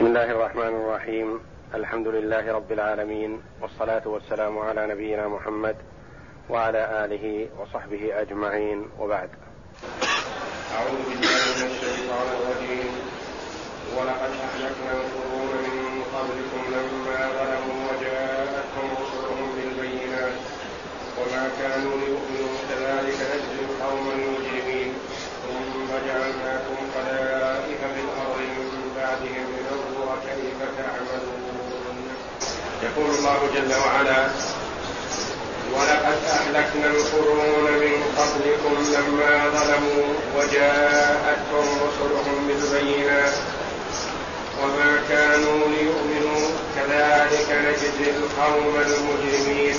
بسم الله الرحمن الرحيم. الحمد لله رب العالمين والصلاة والسلام على نبينا محمد وعلى آله وصحبه أجمعين. وبعد. أعوذ بالله من الشيطان الرجيم. ولقد أهلكنا القرون من قبلكم لما ظلموا وجاءتهم رسلهم بالبينات. وما كانوا ليؤمنوا كذلك نجزي القوم المجرمين. ثم جعلناكم خلائف في الأرض بعدهم لننظر كيف تعملون. يقول الله جل وعلا ولقد أهلكنا القرون من قبلكم لما ظلموا وجاءتهم رسلهم بالبينات وما كانوا ليؤمنوا. كذلك نجزي القوم المجرمين.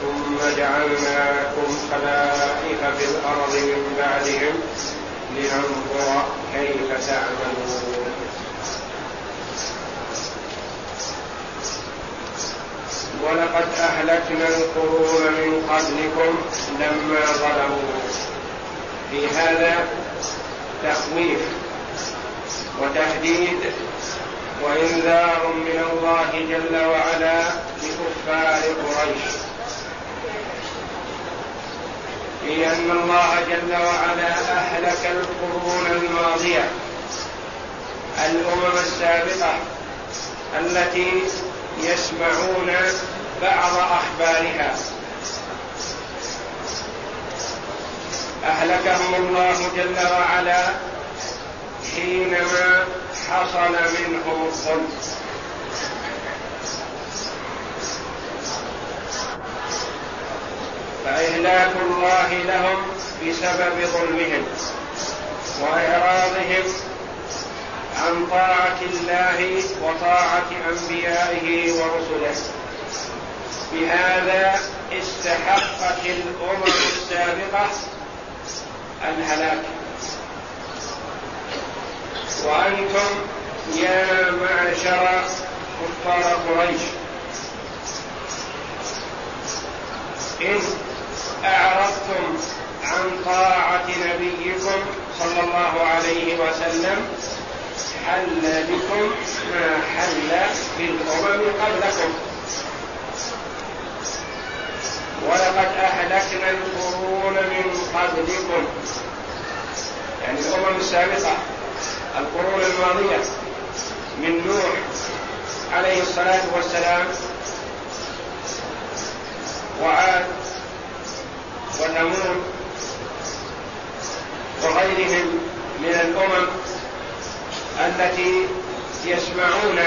ثم جعلناكم خلائف في الأرض من بعدهم لننظر كيف تعملون. ولقد أهلكنا القرون من قبلكم لما ظلموا. في هذا تخويف وتهديد وإنذار من الله جل وعلا لكفار قريش. في أن الله جل وعلا أهلك القرون الماضية. الأمم السابقة التي يسمعون بعض أخبارها. أهلكهم الله جل وعلا حينما حصل منهم الظلم. فإهلاك الله لهم بسبب ظلمهم وإعراضهم عن طاعة الله وطاعة أنبيائه ورسله. بهذا استحقت الأمم السابقة الهلاك. وأنتم يا معشر كفار قريش. إن أعرضتم عن طاعة نبيكم صلى الله عليه وسلم حل بكم ما حل بالأمم قبلكم. ولقد أهلكنا القرون من قبلكم. يعني الأمم السابقة القرون الماضية من نوح عليه الصلاة والسلام وعاد وثمود وغيرهم من الأمم التي يسمعون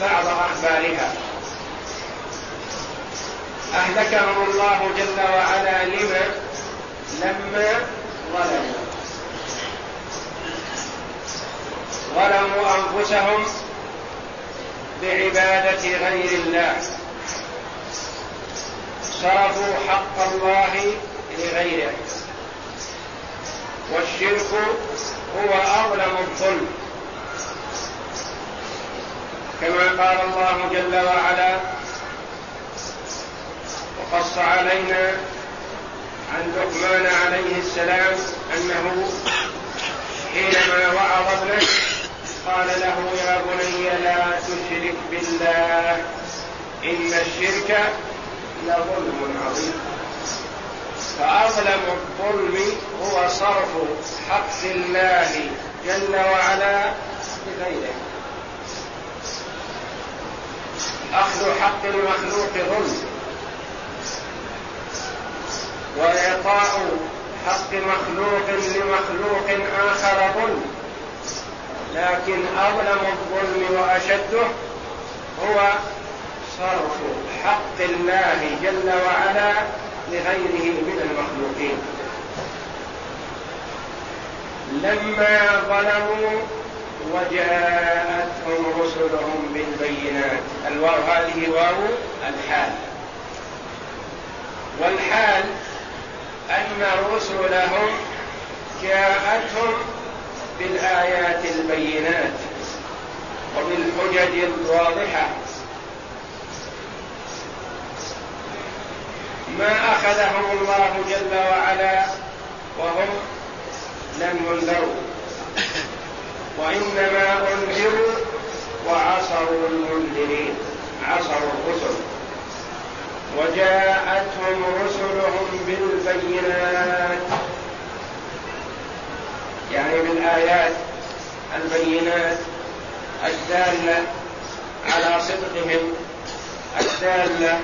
بعض أخبارها. أهلكهم الله جل وعلا لما؟ لما ظلموا. ظلموا أنفسهم بعبادة غير الله. صرفوا حق الله لغيره. والشرك هو أظلم الظلم. كما قال الله جل وعلا وقص علينا عن لقمان عليه السلام أنه حينما وعظ ابنه قال له يا بني لا تشرك بالله إن الشرك لظلم عظيم. فأظلم الظلم هو صرف حق الله جل وعلا لغيره أخذ حق المخلوق ظلم وإعطاء حق مخلوق لمخلوق آخر ظلم. لكن أظلم الظلم وأشده هو صرف حق الله جل وعلا لغيره من المخلوقين. لما ظلموا وجاءتهم رسلهم بالبينات. الواو هذه واو الحال. والحال أن رسلهم جاءتهم بالآيات البينات وبالحجج الواضحة. ما أخذهم الله جل وعلا وهم لم ينذروا. وإنما أنذروا المنذرين عصوا الرسل. وجاءتهم رسلهم بالبينات. يعني بالآيات البينات الدالة على صدقهم الدالة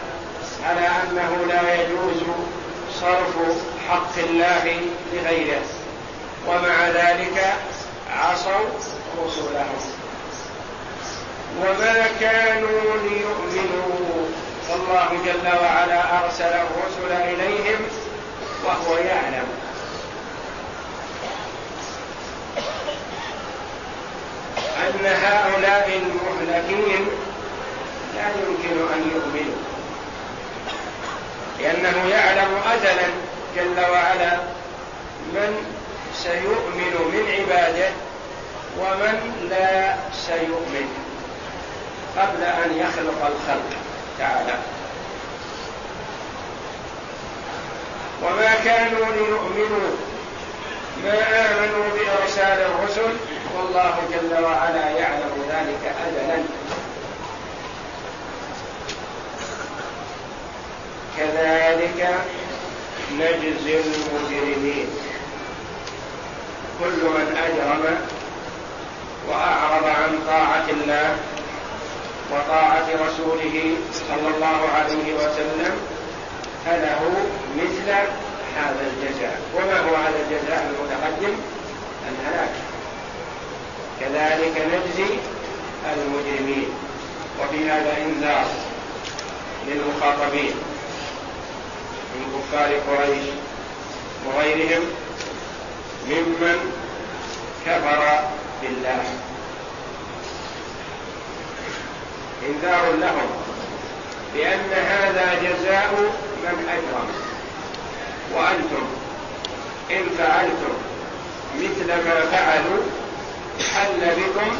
على أنه لا يجوز صرف حق الله لغيره. ومع ذلك عصوا رسلهم وما كانوا ليؤمنوا. فالله جل وعلا أرسل الرسل إليهم وهو يعلم. أن هؤلاء المهلكين لا يمكن أن يؤمنوا. لأنه يعلم ازلا جل وعلا من سيؤمن من عباده ومن لا سيؤمن قبل أن يخلق الخلق تعالى. وما كانوا ليؤمنوا ما آمنوا بأرسال الرسل والله جل وعلا يعلم ذلك ازلا كذلك نجزي المجرمين. كل من أجرم وأعرض عن طاعة الله وطاعة رسوله صلى الله عليه وسلم فله مثل هذا الجزاء. وما هو هذا الجزاء المتقدم؟ الهلاك. كذلك نجزي المجرمين. وفي هذا إنذار للمخاطبين من كفار قريش وغيرهم. ممن كفر بالله. إنذار لهم بأن هذا جزاء من أجرم. وأنتم إن فعلتم مثل ما فعلوا حل بكم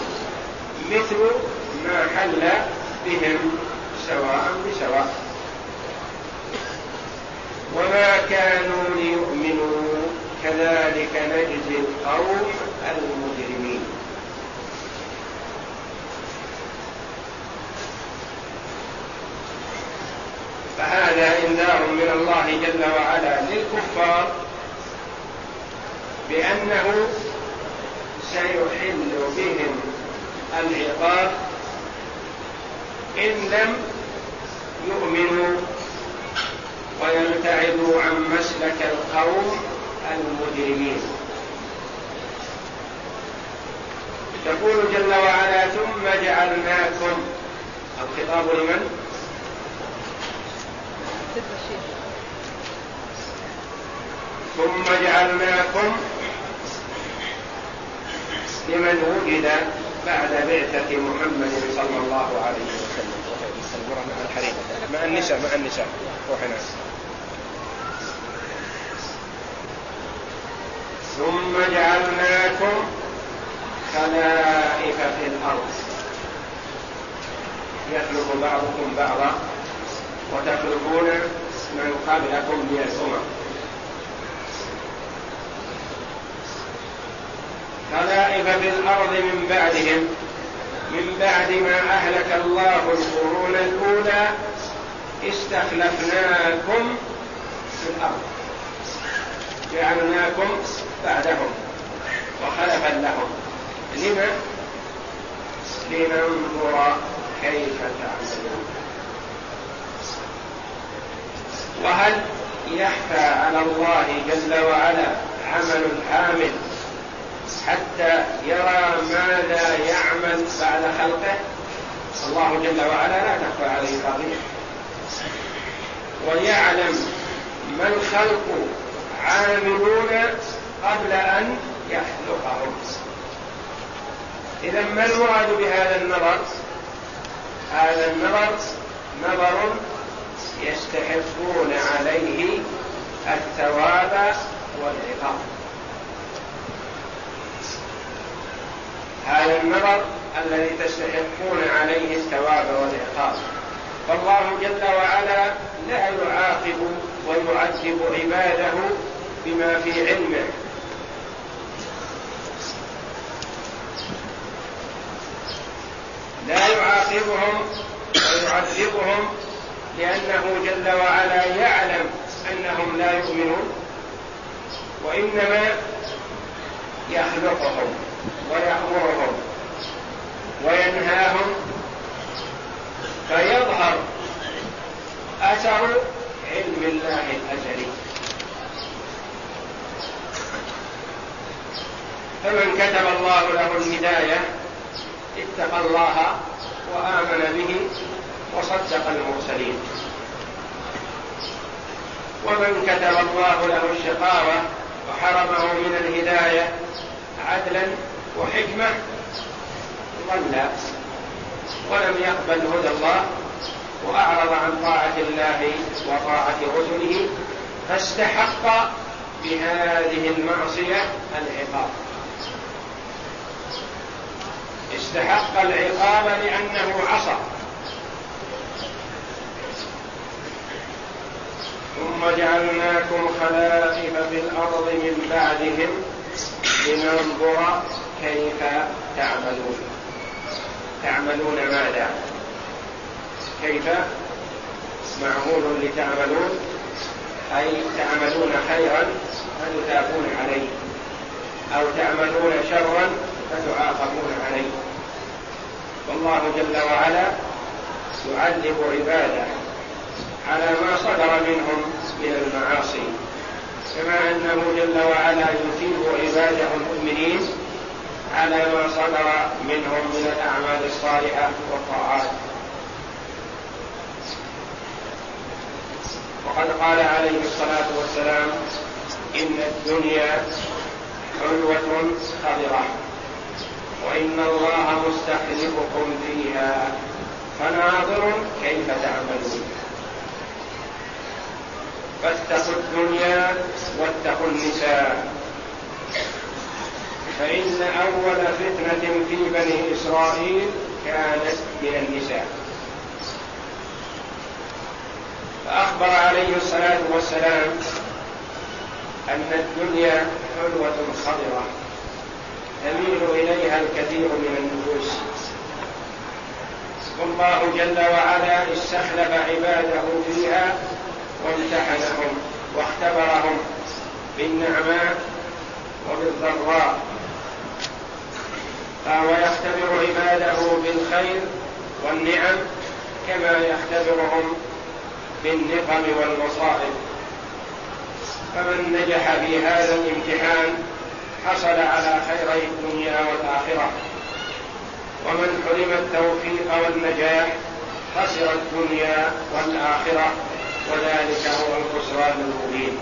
مثل ما حل بهم سواء بسواء. وما كانوا كذلك نجزي القوم المجرمين. فهذا إنذار من الله جل وعلا للكفار بأنه سيحل بهم العقاب إن لم يؤمنوا ويبتعدوا عن مسلك القوم المجرمين. يقول جل وعلا ثم جعلناكم الخطاب لمن؟ ثم جعلناكم لمن وجد بعد بعثة محمد صلى الله عليه وسلم. مع النساء مع النساء روح ثم جعلناكم خلائف في الأرض. يخلق بعضكم بعضا وتخلقون من قبلكم من الامم خلائف في الأرض من بعدهم من بعد ما أهلك الله القرون الأولى استخلفناكم في الأرض. جعلناكم بعدهم وخلفا لهم. لما؟ لننظر كيف تعملون. وهل يخفى على الله جل وعلا عمل الحامل حتى يرى ماذا يعمل بعد خلقه؟ الله جل وعلا لا تخفى عليه قضية. ويعلم ما الخلق عاملون قبل أن يخلقهم إذا ما المراد بهذا النظر؟ هذا النظر نظر يستحقون عليه الثواب والعقاب هذا النظر الذي تستحقون عليه الثواب والعقاب فالله جل وعلا لا يعاقب ويعذب عباده بما في علمه. لا يعاقبهم ويعذبهم لأنه جل وعلا يعلم أنهم لا يؤمنون وإنما يخلقهم ويأمرهم وينهاهم فيظهر أثر علم الله الأزلي فمن كتب الله له الهداية اتقى الله وآمن به وصدق المرسلين. ومن كتب الله له الشقاوة وحرمه من الهداية عدلا وحكمة ضل ولم يقبل هدى الله وأعرض عن طاعة الله وطاعة رسله فاستحق بهذه المعصية العقاب. استحق العقاب لأنه عصى ثم جعلناكم خلائف في الأرض من بعدهم لننظر كيف تعملون. تعملون ماذا؟ كيف معمول لتعملون؟ أي تعملون خيرا فتثابون عليه أو تعملون شرا فتعاقبون عليه. والله جل وعلا يعذب عباده على ما صدر منهم من المعاصي. كما أنه جل وعلا يثيب عباده المؤمنين على ما صدر منهم من الأعمال الصالحة والطاعات. وقد قال عليه الصلاة والسلام إن الدنيا حلوة خضرة. وإن الله مستخلفكم فيها. فناظر كيف تعملون. فاتقوا الدنيا واتقوا النساء. فإن أول فتنة في بني إسرائيل كانت من النساء. فأخبر عليه الصلاة والسلام أن الدنيا حلوة خضرة تميل إليها الكثير من النفوس. والله جل وعلا استخلف عباده فيها وامتحنهم واختبرهم بالنعماء وبالضراء. فهو يختبر عباده بالخير والنعم كما يختبرهم بالنقم والمصائب. فمن نجح في هذا الامتحان حصل على خيري الدنيا والآخرة. ومن حرم التوفيق والنجاح خسر الدنيا والآخرة. وذلك هو الخسران المبين.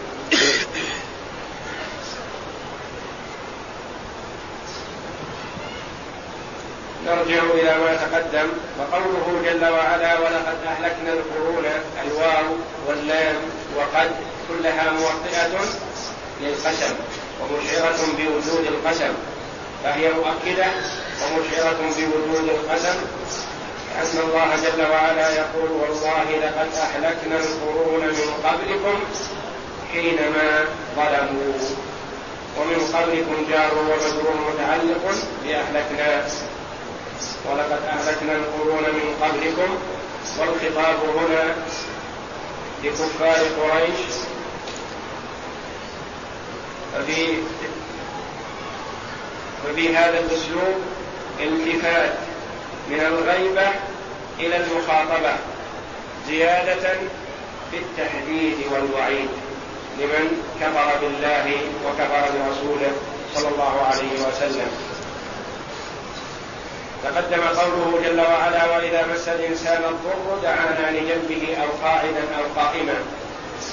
نرجع إلى ما تقدم. وقوله جل وعلا ولقد أهلكنا القرون الواو واللام وقد كلها موطئة للقسم ومشعرة بوجود القسم. فهي مؤكدة ومشعرة بوجود القسم. لأن الله جل وعلا يقول والله لقد أهلكنا القرون من قبلكم حينما ظلموا. ومن قبلكم جار ومجرور متعلق بأهلكنا. ولقد أهلكنا القرون من قبلكم والخطاب هنا لكفار قريش ففي ففي هذا الأسلوب التفات من الغيبة إلى المخاطبة زيادة في التحديد والوعيد لمن كفر بالله وكفر برسوله صلى الله عليه وسلم. تقدم قوله جل وعلا وإذا مس الإنسان الضر دعانا لجنبه أو قاعدا أو قائما.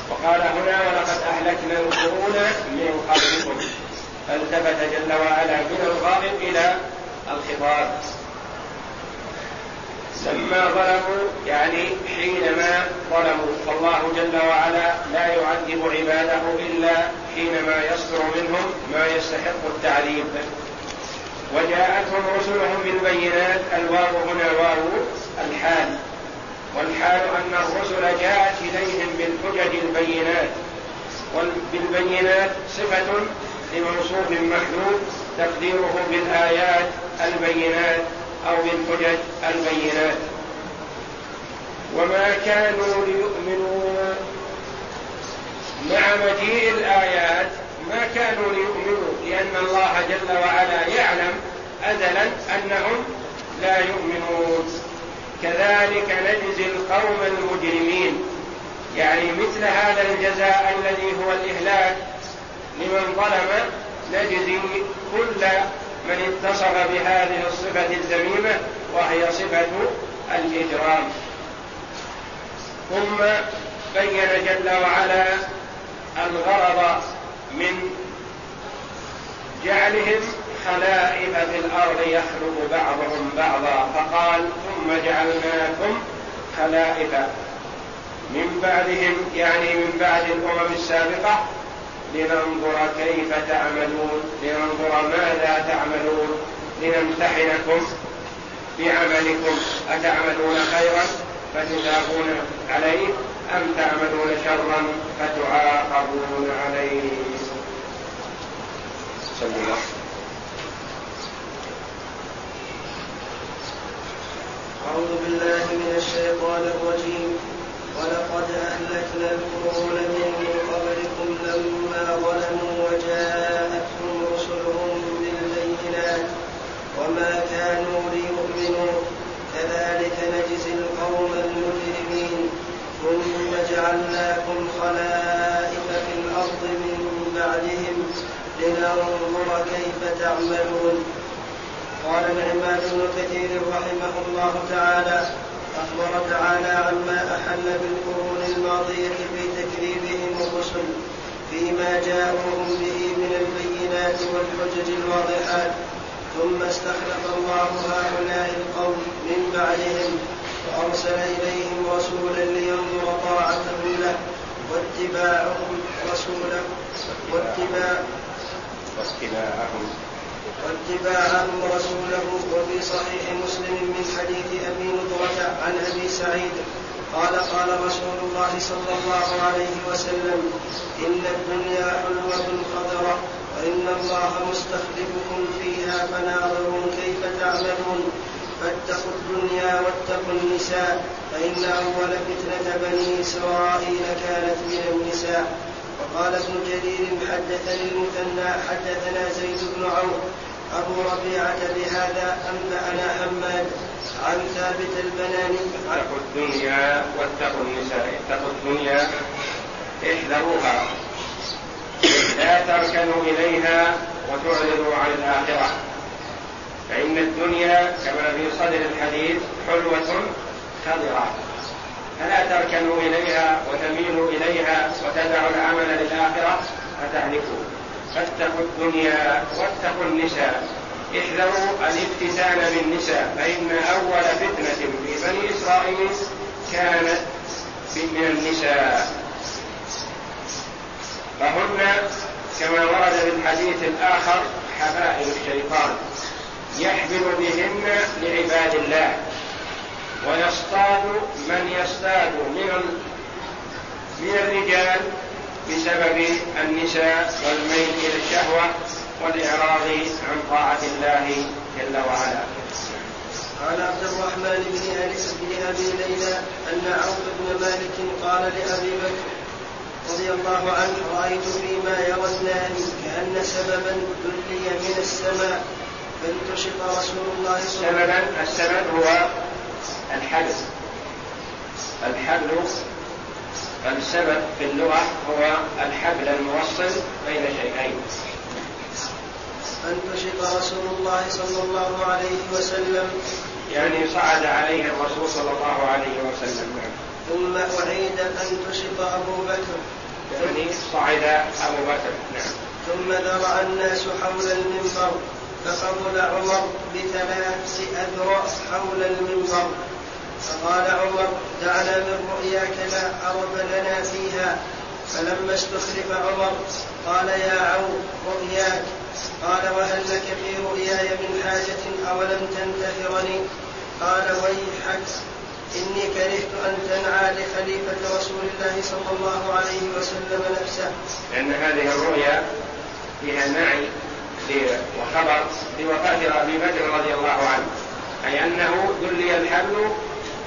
وقال هنا ولقد أهلكنا القرون من قبلكم فالتفت جل وعلا من الغائب إلى الخطاب. لما ظلموا يعني حينما ظلموا. فالله جل وعلا لا يعذب عباده إلا حينما يصدر منهم ما يستحق التعذيب. وجاءتهم رسلهم بالبينات الواو هنا واو الحال. والحال أن الرسل جاءت إليهم بالحجج البينات وبالبينات صفة لموصوف محدود تقديره بالآيات البينات أو بالحجج البينات. وما كانوا ليؤمنوا مع مجيء الآيات ما كانوا ليؤمنوا لأن الله جل وعلا يعلم أزلا أنهم لا يؤمنون. كذلك نجزي القوم المجرمين. يعني مثل هذا الجزاء الذي هو الإهلاك لمن ظلم نجزي كل من اتصف بهذه الصفة الذميمة وهي صفة الإجرام. ثم بين جل وعلا الغرض من جعلهم خلائف في الأرض يخلق بعضهم بعضا فقال ثم جعلناكم خلائف من بعدهم يعني من بعد الأمم السابقة لننظر كيف تعملون لننظر ماذا تعملون لنمتحنكم بعملكم. أتعملون خيرا فتثابون عليه أم تعملون شرا فتعاقبون عليه؟ صلى الله أعوذ بالله من الشيطان الرجيم. ولقد أهلكنا القرون من قبلكم لما ظلموا وجاءتهم رسلهم بالبينات وما كانوا ليؤمنوا. كذلك نجزي القوم المجرمين. ثم جعلناكم خلائف في الأرض من بعدهم لننظر كيف تعملون. قال العماد بن كثير رحمه الله تعالى أخبر تعالى عما أحل بالقرون الماضية في تكذيبهم الرسل فيما جاءوهم به من البينات والحجج الواضحات ثم استخلف الله هؤلاء القوم من بعدهم وأرسل إليهم رسولا لينظر طاعتهم له واتباعهم رسوله واتباع واتباعهم واتباعهم رسوله وفي صحيح مسلم من حديث أبي نضرة عن أبي سعيد قال قال رسول الله صلى الله عليه وسلم إن الدنيا حلوة خضرة وإن الله مستخلفكم فيها فناظرون كيف تعملون. فاتقوا الدنيا واتقوا النساء فإن أول فتنة بني إسرائيل كانت من النساء. وقال ابن جرير حدثني المثنى حدثنا زيد بن عوف أبو ربيعة بهذا أنبأنا حماد عن ثابت البناني. اتقوا الدنيا واتقوا النساء اتقوا الدنيا احذروها. لا تركنوا إليها وتعرضوا عن الآخرة. فإن الدنيا كما في صدر الحديث حلوة خضرة. فلا تركنوا إليها وتميلوا إليها وتدعوا العمل للآخرة فتهلكوا. فاتقوا الدنيا واتقوا النساء. احذروا الافتتان بالنساء فإن أول فتنة في بني إسرائيل كانت من النساء. فهن كما ورد في الحديث الآخر حبائل الشيطان. يحبل بهن لعباد الله. ويصطاد من يصطاد من من الرجال بسبب النساء والميل إلى الشهوه والإعراض عن طاعة الله جل وعلا. قال عبد الرحمن بن بن أبي ليلى أن عوف بن مالك قال لأبي بكر رضي الله عنه رأيت فيما يرى النائم كأن سببا دلي من السماء فانتشط رسول الله صلى الله عليه وسلم سببا السبب هو الحبل الحبل فالسبب في اللغة هو الحبل الموصل بين شيئين. فانتشط رسول الله صلى الله عليه وسلم. يعني صعد عليه الرسول صلى الله عليه وسلم. ثم أعيد أن تشط أبو بكر. يعني صعد أبو بكر. نعم. ثم ذرع الناس حول المنبر. فقبل عمر بثلاث أذرع حول المنبر. فقال عمر دعنا من رؤياك لا عرب لنا فيها. فلما استخلف عمر قال يا عون رؤياك. قال وهل لك في رؤياي من حاجة أولم تنتهرني؟ قال ويحك إني كرهت أن تنعى لخليفة رسول الله صلى الله عليه وسلم نفسه. لأن هذه الرؤيا فيها نعي وخبر بوفاة أبي بكر رضي الله عنه أي أنه دلي الحبل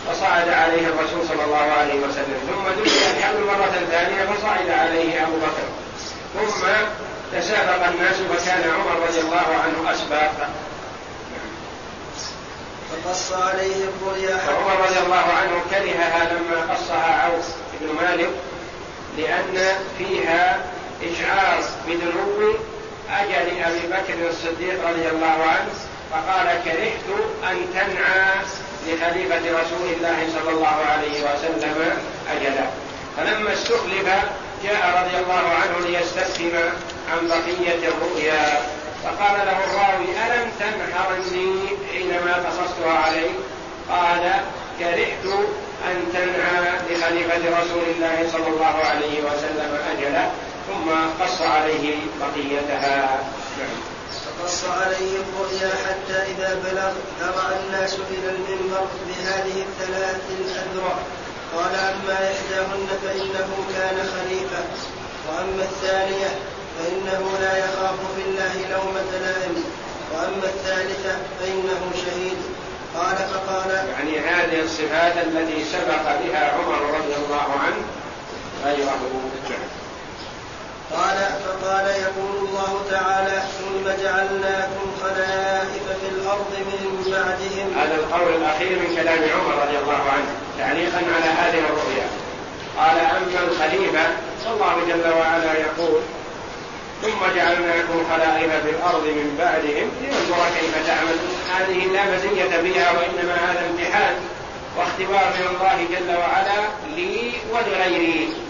فصعد عليه الرسول صلى الله عليه وسلم ثم دلي الحبل مرة ثانية فصعد عليه أبو بكر ثم تسابق الناس فكان عمر رضي الله عنه أسبق. فقص عليه الرؤيا عمر رضي الله عنه كرهها لما قصها عوف بن مالك لأن فيها إشعار بدنو أجل أبي بكر الصديق رضي الله عنه فقال كرهت أن تنعى لخليفة رسول الله صلى الله عليه وسلم أجلا فلما استخلف جاء رضي الله عنه ليستفهم عن بقية الرؤيا. فقال له الراوي ألم تنحرني حينما قصصتها عليك؟ قال كرهت أن تنعى لخليفة رسول الله صلى الله عليه وسلم أجلا ثم قص عليه بقيتها. نعم. فقص عليه الرؤيا حتى إذا بلغ ذرع الناس إلى المنبر بهذه الثلاث الأذرع. قال أما إحداهن فإنه كان خليفة. وأما الثانية فإنه لا يخاف في الله لومة لائم وأما الثالثة فإنه شهيد. قال فقال يعني هذه الصفات التي سبق بها عمر رضي الله عنه. غيره قال فقال يقول الله تعالى ثم جعلناكم خلائف في الأرض من بعدهم. هذا القول الأخير من كلام عمر رضي الله عنه تعليقا على هذه الرؤيا. قال اما الخليفه فالله جل وعلا يقول ثم جعلناكم خلائف في الأرض من بعدهم. لننظر كيف تعملون. هذه لا مزيه بها وإنما هذا امتحان واختبار من الله جل وعلا لي ولغيري.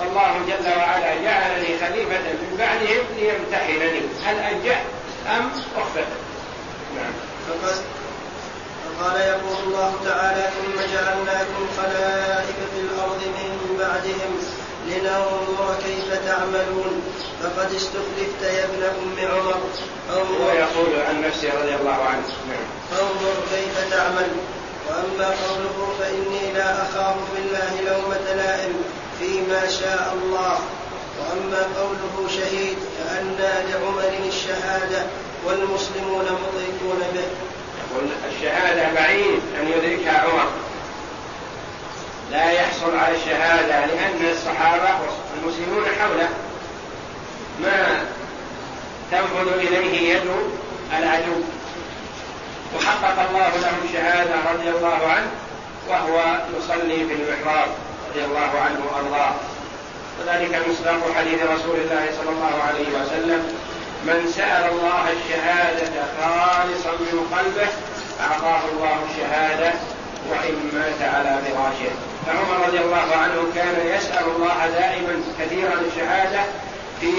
فالله جل وعلا جعلني خليفة من بعدهم ليمتحنني. هل أنجحت أم أخفت؟ نعم. فقال يقول الله تعالى ثم جعلناكم خلائف في الأرض من بعدهم لننظر كيف تعملون. فقد استخلفت يا ابن أم عمر هو يقول عن نفسه رضي الله عنه. نعم. فانظر كيف تعمل. وأما قوله فإني لا أخاف في الله لومة لائم. فيما شاء الله. وأما قوله شهيد فانى لعمر الشهادة والمسلمون مطيقون به. يقول الشهادة بعيد أن يدركها عمر. لا يحصل على الشهادة لأن الصحابة والمسلمون حوله. ما تنفذ إليه يد العدو. وحقق الله له الشهاده رضي الله عنه وهو يصلي في المحراب. رضي الله عنه وأرضاه. وذلك مصداق حديث رسول الله صلى الله عليه وسلم. من سأل الله الشهادة خالصا من قلبه أعطاه الله الشهادة وإن مات على فراشه. فعمر رضي الله عنه كان يسأل الله دائما كثيرا الشهادة في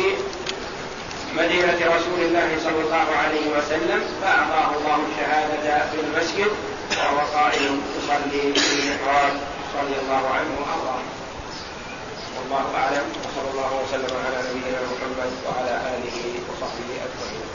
مدينة رسول الله صلى الله عليه وسلم فأعطاه الله الشهادة في المسجد وهو قائم يصلي في المحراب. رضي الله عنه وأرضاه. والله أعلم وصلى الله وسلم على نبينا محمد وعلى آله وصحبه أجمعين.